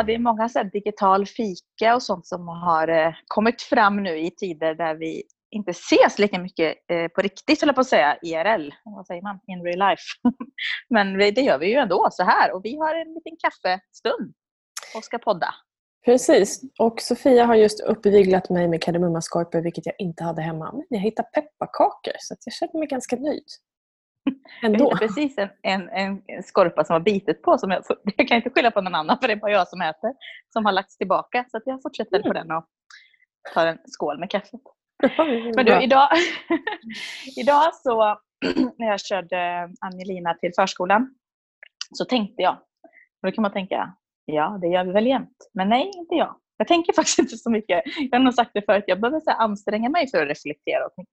Ja, det är många så digital fika och sånt som har eh, kommit fram nu i tider där vi inte ses lika mycket eh, på riktigt, höll jag på att säga, IRL. Vad säger man? In real life. Men det gör vi ju ändå så här och vi har en liten kaffestund och ska podda. Precis. Och Sofia har just uppviglat mig med kardemummaskorpor vilket jag inte hade hemma. Men jag hittade pepparkakor så jag känner mig ganska nöjd. Ändå. Jag precis en, en, en skorpa som var bitet på. Som jag, jag kan inte skylla på någon annan för det är bara jag som äter. Som har lagts tillbaka. Så jag fortsätter mm. på den och tar en skål med kaffet. Men du, idag, idag så när jag körde Angelina till förskolan så tänkte jag, och då kan man tänka, ja det gör vi väl jämt. Men nej, inte jag. Jag tänker faktiskt inte så mycket. Jag har nog sagt det förut, jag behöver så anstränga mig för att reflektera och tänka.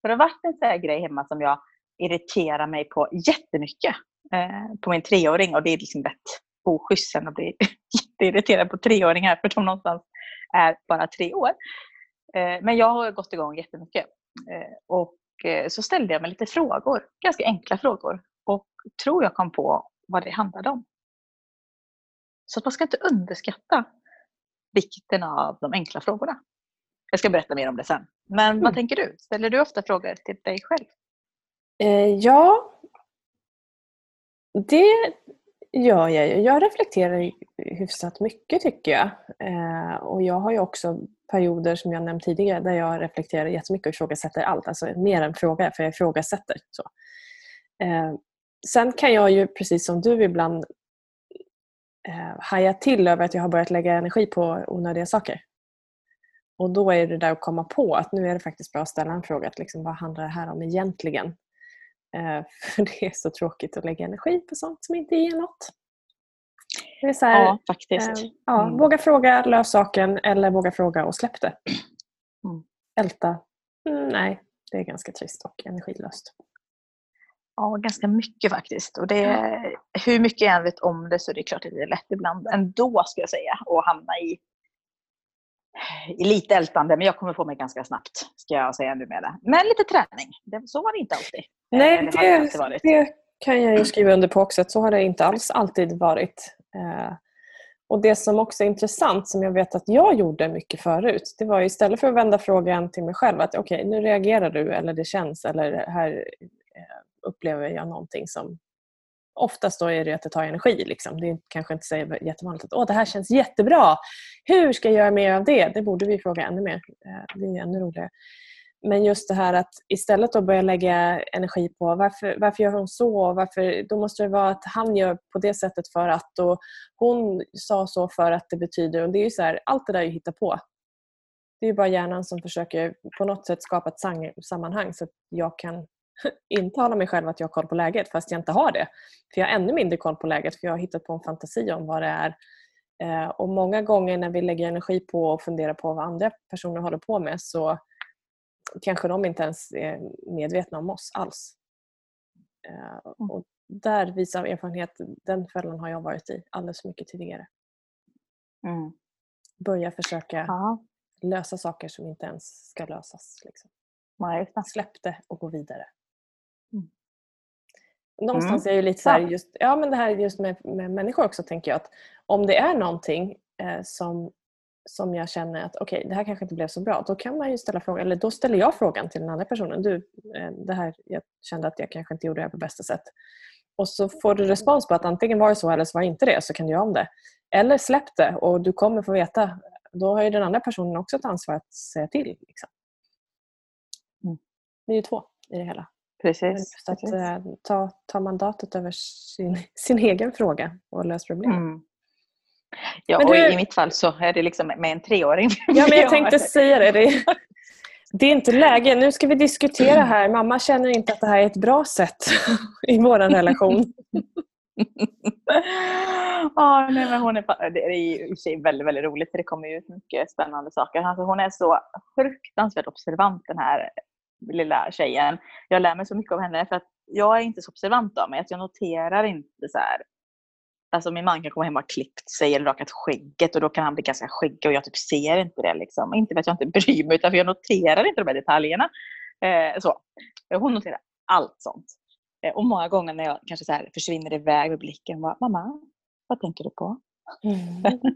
För det har varit en sån grej hemma som jag irriterar mig på jättemycket eh, på min treåring och det är liksom rätt oschysst att bli jätteirriterad på treåringar för de någonstans är bara tre år. Eh, men jag har gått igång jättemycket. Eh, och eh, så ställde jag mig lite frågor, ganska enkla frågor. Och tror jag kom på vad det handlade om. Så man ska inte underskatta vikten av de enkla frågorna. Jag ska berätta mer om det sen. Men mm. vad tänker du? Ställer du ofta frågor till dig själv? Eh, ja, det gör jag ju. Jag reflekterar hyfsat mycket tycker jag. Eh, och jag har ju också perioder som jag nämnt tidigare där jag reflekterar jättemycket och ifrågasätter allt. Alltså mer än fråga, för jag ifrågasätter. Så. Eh, sen kan jag ju precis som du ibland eh, haja till över att jag har börjat lägga energi på onödiga saker. Och då är det där att komma på att nu är det faktiskt bra att ställa en fråga. Att liksom, vad handlar det här om egentligen? Eh, för det är så tråkigt att lägga energi på sånt som inte ger något. Det är så här, ja, faktiskt. Eh, ja, mm. Våga fråga, lös saken eller våga fråga och släpp det. Mm. Älta? Mm, nej, det är ganska trist och energilöst. Ja, ganska mycket faktiskt. Och det, ja. Hur mycket jag än vet om det så är det klart att det är lätt ibland ändå, ska jag säga, att hamna i, i lite ältande. Men jag kommer få mig ganska snabbt, ska jag säga nu med det. Men lite träning, det, så var det inte alltid. Nej, det, det, det kan jag ju skriva under på också. Så har det inte alls alltid varit. Eh, och Det som också är intressant, som jag vet att jag gjorde mycket förut, det var istället för att vända frågan till mig själv att okej, okay, nu reagerar du eller det känns eller här eh, upplever jag någonting som Oftast då är det att det tar energi. Liksom. Det är kanske inte så jättevanligt att Åh, det här känns jättebra. Hur ska jag göra mer av det? Det borde vi fråga ännu mer. Eh, det är ännu roligare. Men just det här att istället då börja lägga energi på varför, varför gör hon så? Varför, då måste det vara att han gör på det sättet för att och hon sa så för att det betyder. Och det är ju så här, allt det där är ju på. Det är ju bara hjärnan som försöker på något sätt skapa ett sammanhang så att jag kan intala mig själv att jag har koll på läget fast jag inte har det. För Jag har ännu mindre koll på läget för jag har hittat på en fantasi om vad det är. Eh, och Många gånger när vi lägger energi på och funderar på vad andra personer håller på med så kanske de inte ens är medvetna om oss alls. Eh, mm. Och där visar erfarenhet, den fällan har jag varit i alldeles för mycket tidigare. Mm. Börja försöka ja. lösa saker som inte ens ska lösas. Liksom. Släpp det och gå vidare. Någonstans mm. är det lite så här, just, ja, men det här just med, med människor också tänker jag att om det är någonting eh, som som jag känner att okej, okay, det här kanske inte blev så bra. Då kan man ju ställa frågan, eller då ställer jag frågan till den andra personen. Du, eh, det här, jag kände att jag kanske inte gjorde det här på bästa sätt. Och så får du respons på att antingen var det så eller så var det inte det, så kan du göra om det. Eller släpp det och du kommer få veta. Då har ju den andra personen också ett ansvar att säga till. Liksom. Mm. Det är ju två i det hela. Precis. Just att precis. Eh, ta, ta mandatet över sin, sin egen fråga och lösa problem. Mm. Ja, men och i mitt fall så är det liksom med en treåring. Ja, men jag tänkte säga det. Det är, det är inte läge. Nu ska vi diskutera här. Mamma känner inte att det här är ett bra sätt i vår relation. ja, nej, men hon är, det är i sig väldigt, väldigt roligt för det kommer ut mycket spännande saker. Alltså, hon är så fruktansvärt observant den här lilla tjejen. Jag lär mig så mycket av henne för att jag är inte så observant av mig. Att jag noterar inte så här, Alltså min man kan komma hem och ha klippt sig eller rakat skägget och då kan han bli ganska skäggig och jag typ ser inte det. Liksom. Inte för att jag inte bryr mig utan för jag noterar inte de här detaljerna. Eh, så. Hon noterar allt sånt. Eh, och många gånger när jag kanske så här försvinner iväg med blicken. Bara, Mamma, vad tänker du på? Mm.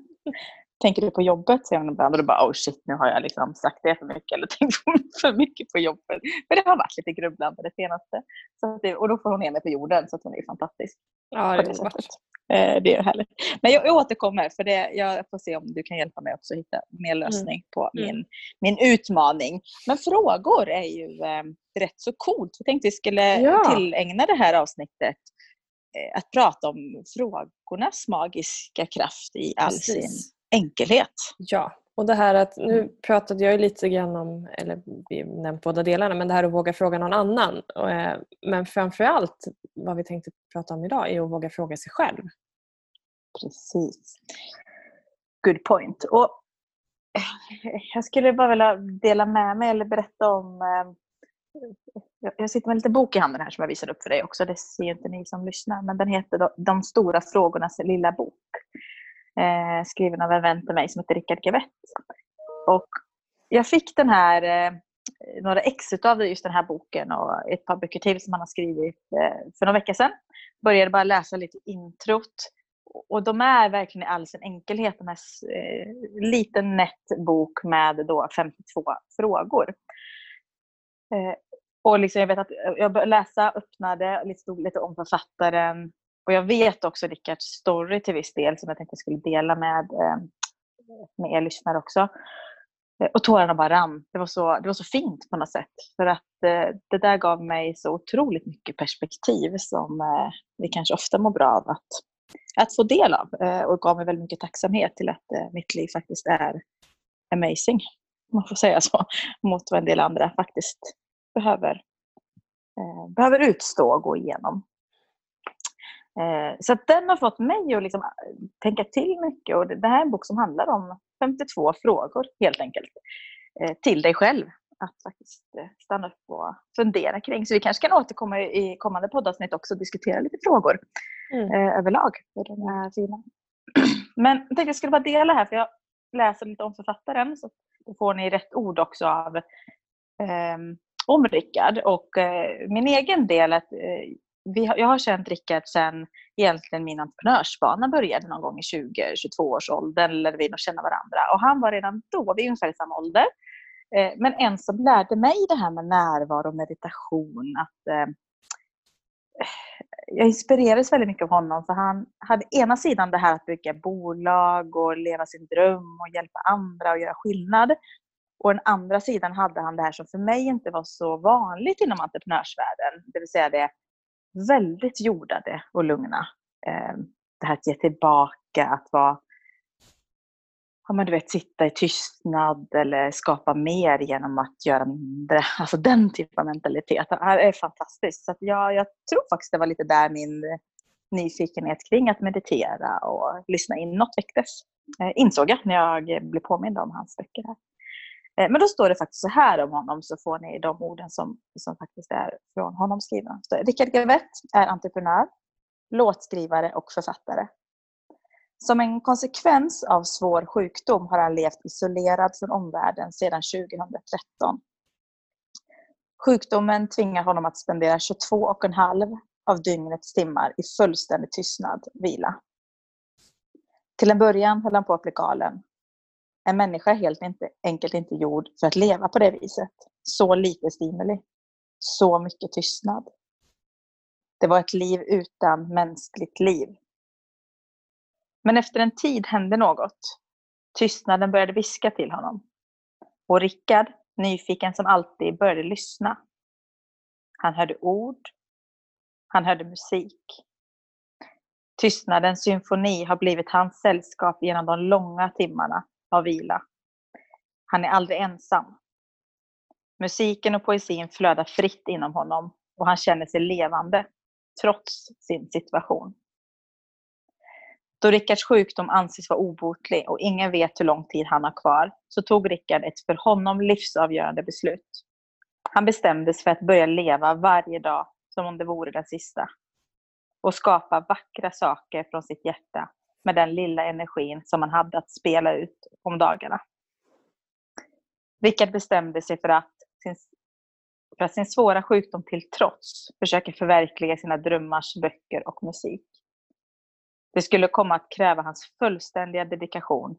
Tänker du på jobbet? säger hon ibland och då bara oh shit nu har jag liksom sagt det för mycket eller tänkt för mycket på jobbet. För det har varit lite grubblande det senaste. Så det, och då får hon ner mig på jorden så att hon är fantastisk. Ja, det, är eh, det är härligt. Men jag, jag återkommer för det, jag får se om du kan hjälpa mig också att hitta mer mm. lösning mm. på min, mm. min utmaning. Men frågor är ju eh, rätt så coolt. Jag tänkte vi skulle ja. tillägna det här avsnittet eh, att prata om frågornas magiska kraft i all Precis. sin enkelhet. Ja, och det här att nu mm. pratade jag lite grann om, eller vi nämnt båda delarna, men det här att våga fråga någon annan. Eh, men framförallt vad vi tänkte prata om idag är att våga fråga sig själv. Precis. Good point. Och eh, jag skulle bara vilja dela med mig eller berätta om eh, jag sitter med en liten bok i handen här som jag visar upp för dig också. Det ser inte ni som lyssnar. Men den heter De stora frågornas lilla bok eh, skriven av en vän till mig som heter Rickard Gavett. Och jag fick den här, eh, några ex av just den här boken och ett par böcker till som han har skrivit eh, för några veckor sedan. Började bara läsa lite introt. Och de är verkligen i all sin enkelhet, en här eh, liten nätt bok med då 52 frågor. Eh, och liksom jag vet att eh, jag började läsa, öppnade, lite, stod lite om författaren, och jag vet också Rickards story till viss del som jag tänkte jag skulle dela med, eh, med er lyssnare också. Eh, och tårarna bara rann. Det var, så, det var så fint på något sätt. För att eh, det där gav mig så otroligt mycket perspektiv som vi kanske ofta mår bra av att, att få del av. Och gav mig väldigt mycket tacksamhet till att mitt liv faktiskt är amazing. Man får säga så. Mot vad en del andra faktiskt behöver, behöver utstå och gå igenom. Eh, så den har fått mig att liksom eh, tänka till mycket. Och det här är en bok som handlar om 52 frågor helt enkelt. Eh, till dig själv. Att faktiskt stanna upp och fundera kring. Så vi kanske kan återkomma i kommande poddavsnitt också och diskutera lite frågor mm. överlag. För den är fina. Men jag tänkte jag skulle bara dela här för jag läser lite om författaren. Så då får ni rätt ord också av eh, om Rickard. Och eh, min egen del att eh, vi har, jag har känt Rickard sen egentligen min entreprenörsbana började någon gång i 20-22 års ålder vi nog känna varandra. Och han var redan då, vi är ungefär i samma ålder, eh, men en som lärde mig det här med närvaro och meditation. Att, eh, jag inspirerades väldigt mycket av honom för han hade ena sidan det här att bygga bolag och leva sin dröm och hjälpa andra och göra skillnad. Och den andra sidan hade han det här som för mig inte var så vanligt inom entreprenörsvärlden. Det vill säga det väldigt jordade och lugna. Eh, det här att ge tillbaka, att vara ja, men du vet, sitta i tystnad eller skapa mer genom att göra mindre. Alltså den typen av mentalitet. Det är fantastiskt. Så jag, jag tror faktiskt det var lite där min nyfikenhet kring att meditera och lyssna inåt väcktes. Eh, insåg jag när jag blev påmind om hans böcker. Här. Eh, men då står det faktiskt så här om honom, så får ni de orden som, som faktiskt är från honom skrivna. Rickard Gavett är entreprenör, låtskrivare och författare. Som en konsekvens av svår sjukdom har han levt isolerad från omvärlden sedan 2013. Sjukdomen tvingar honom att spendera 22 och en halv av dygnets timmar i fullständig tystnad, vila. Till en början höll han på att bli galen en människa är helt inte, enkelt inte gjord för att leva på det viset. Så lite stimuli. Så mycket tystnad. Det var ett liv utan mänskligt liv. Men efter en tid hände något. Tystnaden började viska till honom. Och Rickard, nyfiken som alltid, började lyssna. Han hörde ord. Han hörde musik. Tystnadens symfoni har blivit hans sällskap genom de långa timmarna av vila. Han är aldrig ensam. Musiken och poesin flödar fritt inom honom och han känner sig levande, trots sin situation. Då Rickards sjukdom anses vara obotlig och ingen vet hur lång tid han har kvar, så tog Rickard ett för honom livsavgörande beslut. Han bestämde sig för att börja leva varje dag som om det vore den sista. Och skapa vackra saker från sitt hjärta med den lilla energin som han hade att spela ut om dagarna. Rickard bestämde sig för att, sin, för att sin svåra sjukdom till trots försöka förverkliga sina drömmars böcker och musik. Det skulle komma att kräva hans fullständiga dedikation.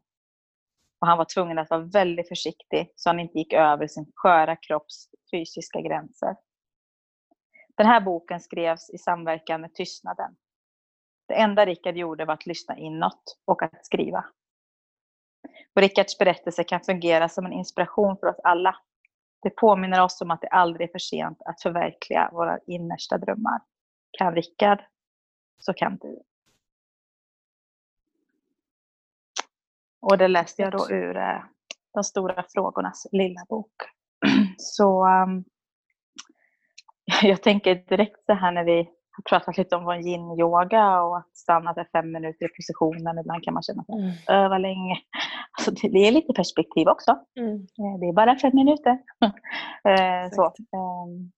Och han var tvungen att vara väldigt försiktig så han inte gick över sin sköra kropps fysiska gränser. Den här boken skrevs i samverkan med tystnaden. Det enda Rickard gjorde var att lyssna inåt och att skriva. Och Rickards berättelse kan fungera som en inspiration för oss alla. Det påminner oss om att det aldrig är för sent att förverkliga våra innersta drömmar. Kan Rickard, så kan du. Och det läste jag då ur eh, De stora frågornas lilla bok. Så um, jag tänker direkt så här när vi pratat lite om vår yin-yoga och att stanna för fem minuter i positionen. Ibland kan man känna att mm. öva länge. Alltså det, är lite perspektiv också. Mm. Eh, det är bara fem minuter. Eh, så. Ehm,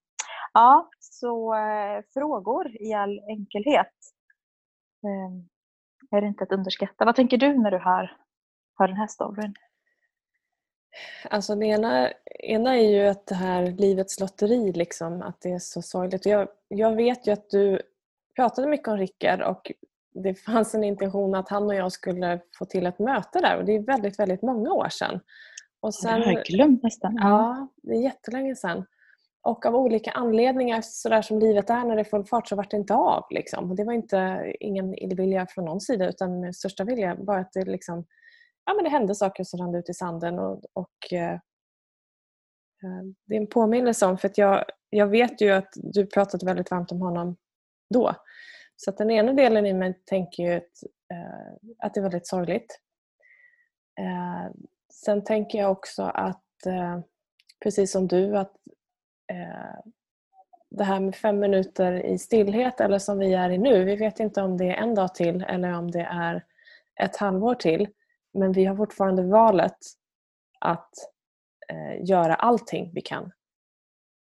ja, så äh, frågor i all enkelhet. Ähm, är det inte att underskatta. Vad tänker du när du hör, hör den här storyn? Alltså det ena, ena är ju att det här livets lotteri, liksom, att det är så sorgligt. Jag, jag vet ju att du pratade mycket om Rickard och det fanns en intention att han och jag skulle få till ett möte där och det är väldigt, väldigt många år sedan. Och sen, det har jag glömt nästan. Ja, det är jättelänge sedan. Och av olika anledningar, sådär som livet är när det är full fart, så vart det inte av. Liksom. Och det var inte ingen illvilja från någon sida utan största vilja. Bara att det liksom ja, men det hände saker som rann ut i sanden. Och, och eh, eh, det är en påminnelse om, för att jag, jag vet ju att du pratade väldigt varmt om honom då. Så att den ena delen i mig tänker ju att, eh, att det är väldigt sorgligt. Eh, sen tänker jag också att, eh, precis som du, att eh, det här med fem minuter i stillhet eller som vi är i nu, vi vet inte om det är en dag till eller om det är ett halvår till. Men vi har fortfarande valet att eh, göra allting vi kan.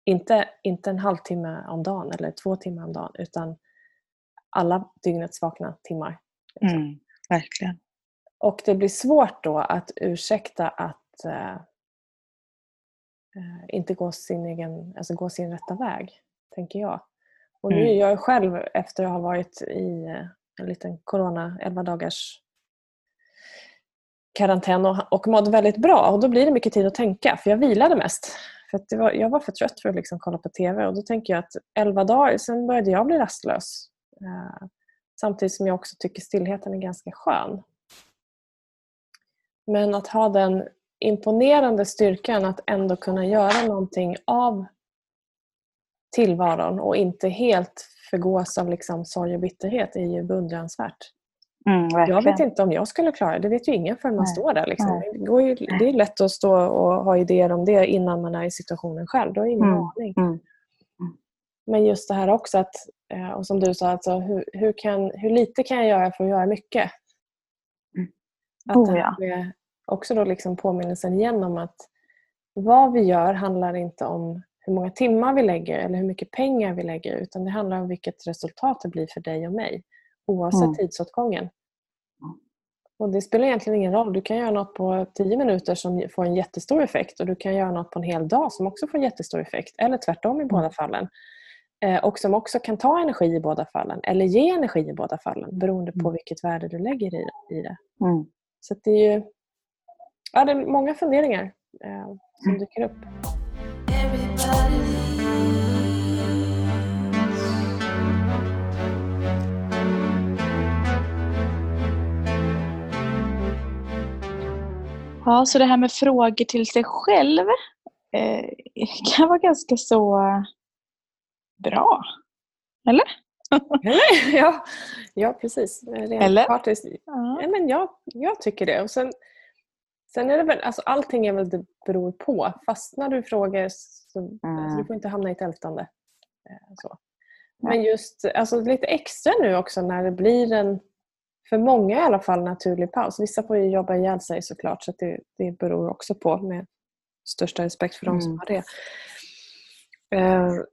Inte, inte en halvtimme om dagen eller två timmar om dagen utan alla dygnets vakna timmar. Liksom. Mm, verkligen. Och det blir svårt då att ursäkta att eh, eh, inte gå sin, egen, alltså gå sin rätta väg, tänker jag. Och nu är mm. jag själv, efter att ha varit i eh, en liten corona 11 dagars karantän och, och mådde väldigt bra. Och Då blir det mycket tid att tänka, för jag vilade mest. För var, jag var för trött för att liksom kolla på TV. Och Då tänker jag att 11 dagar, sen började jag bli rastlös. Uh, samtidigt som jag också tycker stillheten är ganska skön. Men att ha den imponerande styrkan att ändå kunna göra någonting av tillvaron och inte helt förgås av liksom sorg och bitterhet är ju beundransvärt. Mm, jag vet inte om jag skulle klara det. Det vet ju ingen förrän man Nej. står där. Liksom. Det, går ju, det är lätt att stå och ha idéer om det innan man är i situationen själv. Då har ingen mm. aning. Mm. Men just det här också, att, eh, och som du sa, alltså, hur, hur, kan, hur lite kan jag göra för att göra mycket? Mm. Att oh, ja. också då liksom påminnelsen igen om att vad vi gör handlar inte om hur många timmar vi lägger eller hur mycket pengar vi lägger utan det handlar om vilket resultat det blir för dig och mig oavsett mm. tidsåtgången. Och Det spelar egentligen ingen roll. Du kan göra något på 10 minuter som får en jättestor effekt och du kan göra något på en hel dag som också får en jättestor effekt. Eller tvärtom i mm. båda fallen. Eh, och som också kan ta energi i båda fallen eller ge energi i båda fallen beroende på mm. vilket värde du lägger i, i det. Mm. Så det är ju ja, det är många funderingar eh, som mm. dyker upp. Ja, så det här med frågor till sig själv eh, kan vara ganska så bra. Eller? Eller? Ja, ja precis. Rent Eller? Partiskt. Ja. men jag, jag tycker det. Och sen, sen är det väl, alltså allting är väl det beror på. Fastnar du frågor så mm. alltså, du får inte hamna i ett ältande. Eh, så. Men just alltså, lite extra nu också när det blir en för många i alla fall naturlig paus. Vissa får ju jobba ihjäl sig såklart så det, det beror också på med största respekt för de mm. som har det. Eh,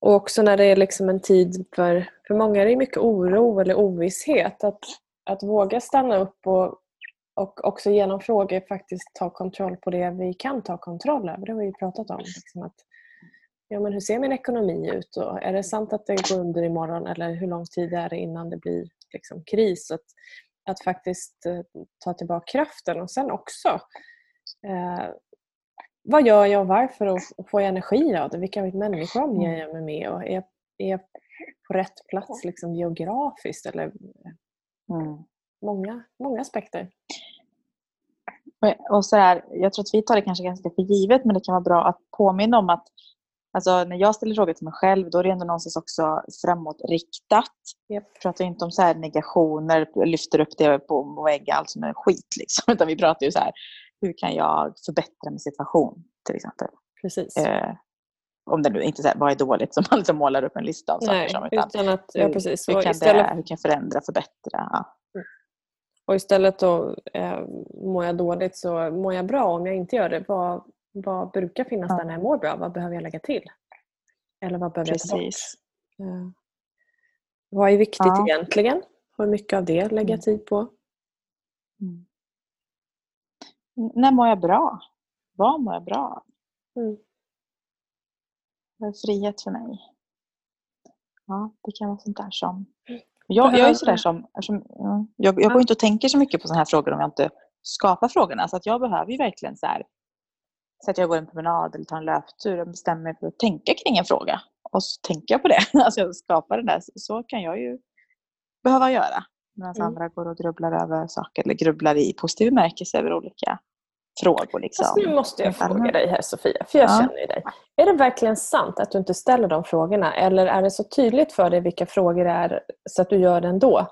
och också när det är liksom en tid för, för många är det mycket oro eller ovisshet. Att, att våga stanna upp och, och också genom frågor faktiskt ta kontroll på det vi kan ta kontroll över. Det har vi ju pratat om. Liksom att ja, men hur ser min ekonomi ut? Och är det sant att det går under imorgon eller hur lång tid är det innan det blir liksom, kris? Att, att faktiskt eh, ta tillbaka kraften och sen också eh, vad gör jag och varför och, och får jag energi av det? Vilka människor omger mm. jag mig med? Och är, är jag på rätt plats liksom, geografiskt? Eller, mm. många, många aspekter. Och så här, jag tror att vi tar det kanske ganska för givet men det kan vara bra att påminna om att alltså, när jag ställer frågor till mig själv då är det ändå någonstans också framåtriktat. Yep. Jag pratar inte om så här negationer, lyfter upp det på väggen, allt som är skit. Liksom. Utan vi pratar ju så här, hur kan jag förbättra min situation till exempel. Precis. Eh, om det nu inte är vad är dåligt som man liksom målar upp en lista av saker som. Utan, utan att, ja, precis. Hur, hur, kan istället... det, hur kan jag förändra, förbättra? Ja. Mm. Och istället då eh, mår jag dåligt så mår jag bra om jag inte gör det. Vad, vad brukar finnas ja. där när jag mår bra? Vad behöver jag lägga till? Eller vad behöver Precis. jag ta bort? Eh, vad är viktigt ja. egentligen? Hur mycket av det lägger jag mm. tid på? Mm. När mår jag bra? Vad mår jag bra mm. Det är frihet för mig. Ja, det kan vara sånt där som... Jag, jag är sådär som... som jag, jag går inte och tänker så mycket på sådana här frågor om jag inte skapar frågorna. Så att jag behöver ju verkligen så här, så att jag går en promenad eller tar en löptur och bestämmer mig för att tänka kring en fråga. Och så tänker jag på det. Alltså jag skapar det där. Så kan jag ju behöva göra. Medan mm. andra går och grubblar över saker eller grubblar i positiv bemärkelse över olika frågor. Liksom. Fast nu måste jag fråga dig här Sofia, för jag ja. känner ju dig. Är det verkligen sant att du inte ställer de frågorna? Eller är det så tydligt för dig vilka frågor det är så att du gör det ändå?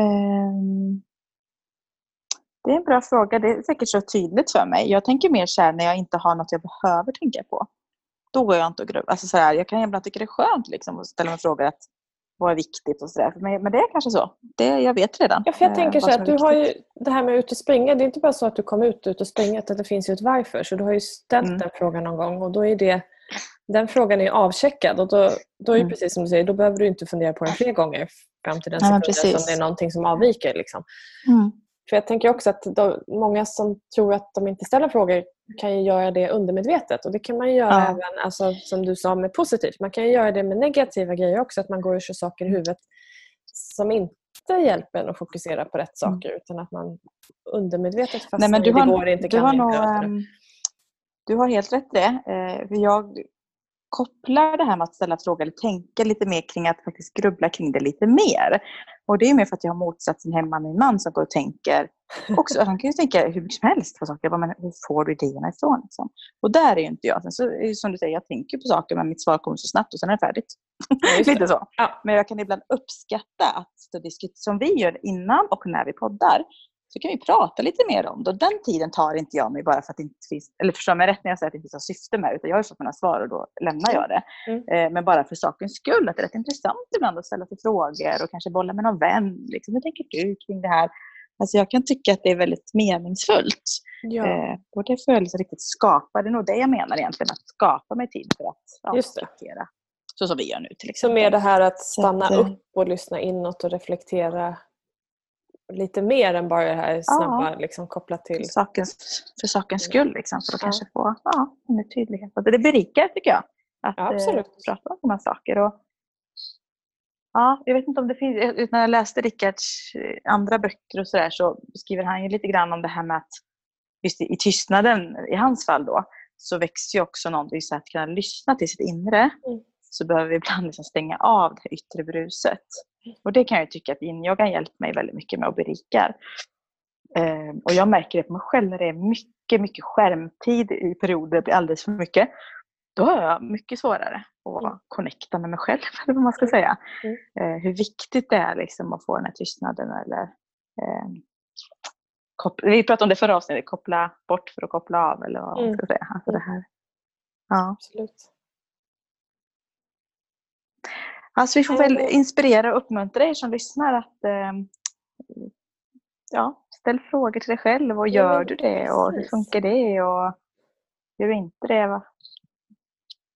Um, det är en bra fråga. Det är säkert så tydligt för mig. Jag tänker mer så här, när jag inte har något jag behöver tänka på. Då går jag inte och grubblar. Alltså jag kan ibland tycka det är skönt liksom, att ställa mig frågor att vad är viktigt och sådär. Men, men det är kanske så. Det, jag vet redan. Ja, för jag tänker eh, så att du har ju det här med ut och springa. Det är inte bara så att du kom ut, ut och springa utan det finns ju ett varför. Så du har ju ställt mm. den frågan någon gång och då är det den frågan är avcheckad och då, då är det mm. precis som du säger, då behöver du inte fundera på den fler gånger fram till den sekunden ja, som det är någonting som avviker. Liksom. Mm. För jag tänker också att då, många som tror att de inte ställer frågor kan ju göra det undermedvetet. Och det kan man göra ja. även, alltså, som du sa, med positivt. Man kan göra det med negativa grejer också. Att man går och kör saker i huvudet som inte hjälper en att fokusera på rätt mm. saker. Mm. Utan att man undermedvetet fastnar Nej, men du har, det går inte, du har nog, um, Du har helt rätt det. Uh, jag kopplar det här med att ställa frågor eller tänka lite mer kring att faktiskt grubbla kring det lite mer. Och det är mer för att jag har motsatsen hemma min man som går och tänker också. Han kan ju tänka hur mycket som helst på saker. Men hur får du idéerna ifrån? Liksom? Och där är ju inte jag. Sen så det som du säger, jag tänker på saker men mitt svar kommer så snabbt och sen är det färdigt. Ja, lite så. Ja. Men jag kan ibland uppskatta att som vi gör innan och när vi poddar så kan vi prata lite mer om det. Den tiden tar inte jag mig bara för att det inte finns, eller förstå mig rätt när jag säger att det inte finns något syfte med utan jag har ju fått mina svar och då lämnar jag det. Mm. Eh, men bara för sakens skull, att det är rätt intressant ibland att ställa sig frågor och kanske bolla med någon vän. Liksom, hur tänker du kring det här? Alltså jag kan tycka att det är väldigt meningsfullt. Ja. Eh, och det jag liksom riktigt skapa. Det är nog det jag menar egentligen, att skapa mig tid för att reflektera. Så som vi gör nu till exempel. Så mer det här att stanna att, upp och lyssna inåt och reflektera lite mer än bara det här snabba ja. liksom, kopplat till... För sakens, för sakens skull, liksom, för att ja. kanske få ja, en tydlighet. Det berikar tycker jag, att ja, absolut. Eh, prata om de här saker. Och, ja, jag vet inte om det finns, när jag läste Rickards eh, andra böcker och så där så skriver han ju lite grann om det här med att just i, i tystnaden, i hans fall då, så växer ju också någonting så att kunna lyssna till sitt inre. Mm. Så behöver vi ibland liksom stänga av det yttre bruset. Och det kan jag tycka att yin-yogan hjälpt mig väldigt mycket med och berikar. Eh, och jag märker det på mig själv när det är mycket, mycket skärmtid i perioder, det blir alldeles för mycket. Då har jag mycket svårare att mm. connecta med mig själv, eller vad man ska säga. Mm. Eh, hur viktigt det är liksom att få den här tystnaden eller eh, vi pratade om det förra avsnittet, koppla bort för att koppla av eller vad man mm. ska säga. Alltså det här. Ja. Absolut. Alltså vi får väl inspirera och uppmuntra er som lyssnar att eh, ja, ställ frågor till dig själv och gör du det och hur funkar det och gör du inte det? Va?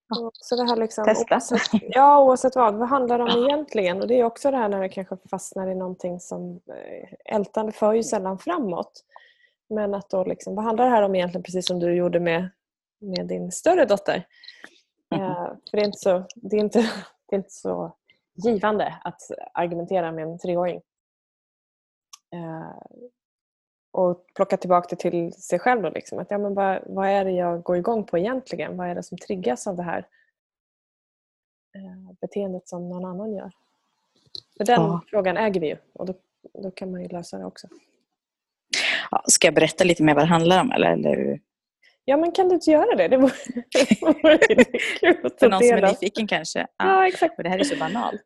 Ja. Så det här liksom, Testa. Oavsett, ja, oavsett vad. Vad handlar det om egentligen? Och det är också det här när det kanske fastnar i någonting som eh, ältande för ju sällan framåt. Men att då liksom, vad handlar det här om egentligen precis som du gjorde med med din större dotter. Mm. Uh, för det är, inte så, det, är inte, inte så givande att argumentera med en treåring. Uh, och plocka tillbaka det till sig själv. Då, liksom. att, ja, men vad, vad är det jag går igång på egentligen? Vad är det som triggas av det här uh, beteendet som någon annan gör? För den ja. frågan äger vi ju och då, då kan man ju lösa det också. Ja, ska jag berätta lite mer vad det handlar om? Eller? eller? Ja, men kan du inte göra det? Det vore, kul att För någon som är nyfiken kanske. Ja, ja exakt. För det här är så banalt.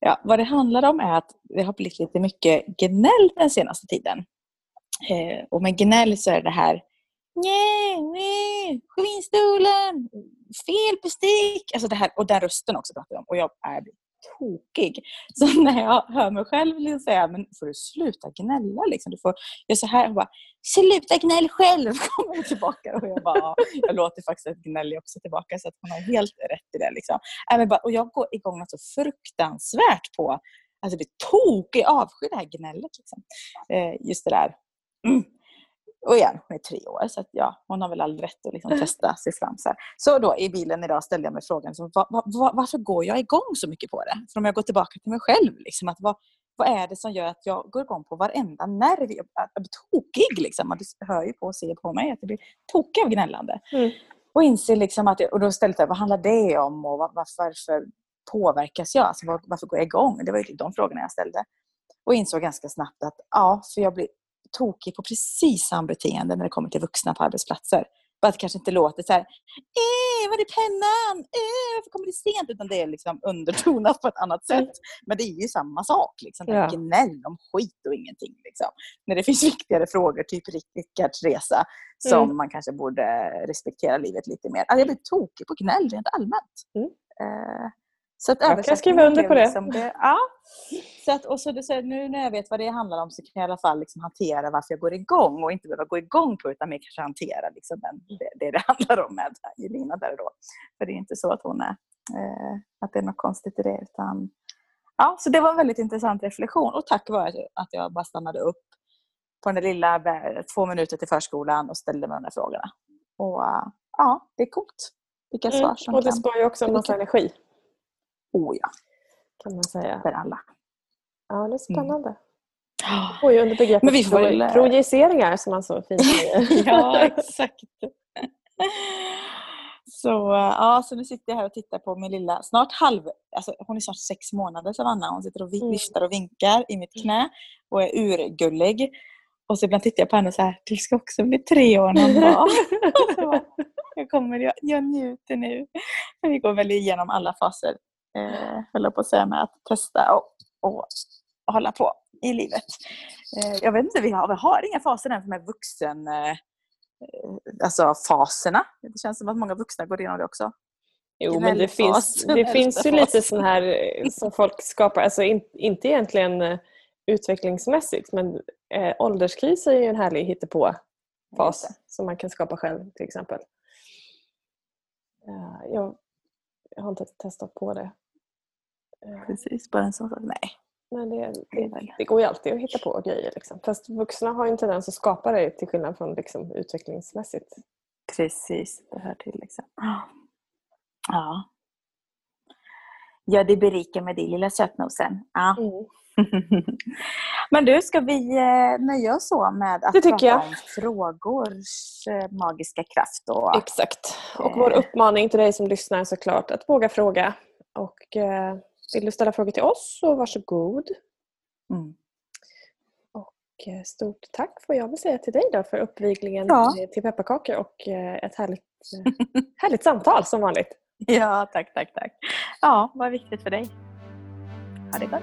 Ja, vad det handlar om är att det har blivit lite mycket gnäll den senaste tiden. Eh, och med gnäll så är det här Nej, nej, skinnstolen, fel bestick. Alltså det här, och den rösten också pratar om. Och jag är tokig. Så när jag hör mig själv liksom säga, men får du sluta gnälla? Liksom. Du får göra så här. Och bara, sluta gnäll själv! kommer tillbaka. Och jag bara, jag låter faktiskt ett gnäll också tillbaka. Så att hon har helt rätt i det. Liksom. Äh, och jag går igång något så fruktansvärt på Alltså det är tokig avsky det här gnället. Liksom. Eh, just det där. Mm och igen, hon är tre år så att, ja, hon har väl all rätt att liksom testa sig fram. Så, så då i bilen idag ställde jag mig frågan, så, var, var, varför går jag igång så mycket på det? För om jag går tillbaka till mig själv, liksom, att, vad, vad är det som gör att jag går igång på varenda nerv? Jag, jag blir tokig. Liksom. Du hör ju på och ser på mig att jag blir tokig av gnällande. Mm. Och inser liksom att, och då ställde jag vad handlar det om och var, varför påverkas jag? Alltså, var, varför går jag igång? Det var ju de frågorna jag ställde. Och insåg ganska snabbt att ja, för jag blir tokig på precis samma beteende när det kommer till vuxna på arbetsplatser. Bara att det kanske inte låter så här, eh, var är pennan? Eh, varför kommer det sent? Utan det är liksom undertonat på ett annat sätt. Men det är ju samma sak. Liksom. Ja. Gnäll om skit och ingenting. Liksom. När det finns viktigare frågor, typ Rickards resa, som mm. man kanske borde respektera livet lite mer. Alltså, jag blir tokig på gnäll rent allmänt. Mm. Uh, så att jag kan skriva under på det. Liksom det ja. så att, och så, så nu när jag vet vad det handlar om så kan jag i alla fall liksom hantera varför jag går igång och inte behöva gå igång på utan mer kanske hantera liksom den, det, det, det handlar om med Jelina där då. För det är inte så att hon är, eh, att det är något konstigt i det. Utan, ja, så det var en väldigt intressant reflektion och tack vare att jag bara stannade upp på den lilla två minuter till förskolan och ställde mig de där frågorna. Och ja, det är coolt. Vilka mm, svar som Och det sparar ju också en massa energi. Oh ja. Kan man säga. För alla. Ja, det är mm. spännande. Mm. ju under begreppet Men vi får väl... projiceringar som man så fint säger. ja, exakt. Så, ja, så nu sitter jag här och tittar på min lilla, snart halv, alltså hon är snart sex månader Savanna. Hon sitter och mm. viftar och vinkar i mitt knä och är urgullig. Och så ibland tittar jag på henne och så här, du ska också bli tre år någon dag. jag, kommer, jag, jag njuter nu. Men vi går väl igenom alla faser eh, höll på att säga med att testa och, och, hålla på i livet. Eh, jag vet inte, vi har, vi har inga faser än för med vuxen, eh, alltså faserna. Det känns som att många vuxna går igenom det också. Jo, men det finns, det finns ju lite sån här eh, som folk skapar, alltså in, inte egentligen eh, utvecklingsmässigt men eh, ålderskris är ju en härlig hittepå-fas som man kan skapa själv till exempel. Uh, jag, jag har inte testat på det Precis, bara en sån sak. Nej. Men det, det, det, går ju alltid att hitta på grejer. Liksom. Fast vuxna har ju en tendens att skapa det till skillnad från liksom, utvecklingsmässigt. Precis, det hör till. Liksom. Ja. Ja, det berikar med din lilla sötnosen. Ja. Mm. Men du, ska vi eh, nöja oss så med att prata jag. om frågors eh, magiska kraft? Och, Exakt. Och vår eh, uppmaning till dig som lyssnar såklart att våga fråga. Och vill du ställa frågor till oss så varsågod. Mm. Och eh, stort tack får jag väl säga till dig då för uppviglingen ja. till pepparkakor och eh, ett härligt, eh, härligt samtal som vanligt. Ja, tack, tack, tack. Ja, vad viktigt för dig. Ha det gott.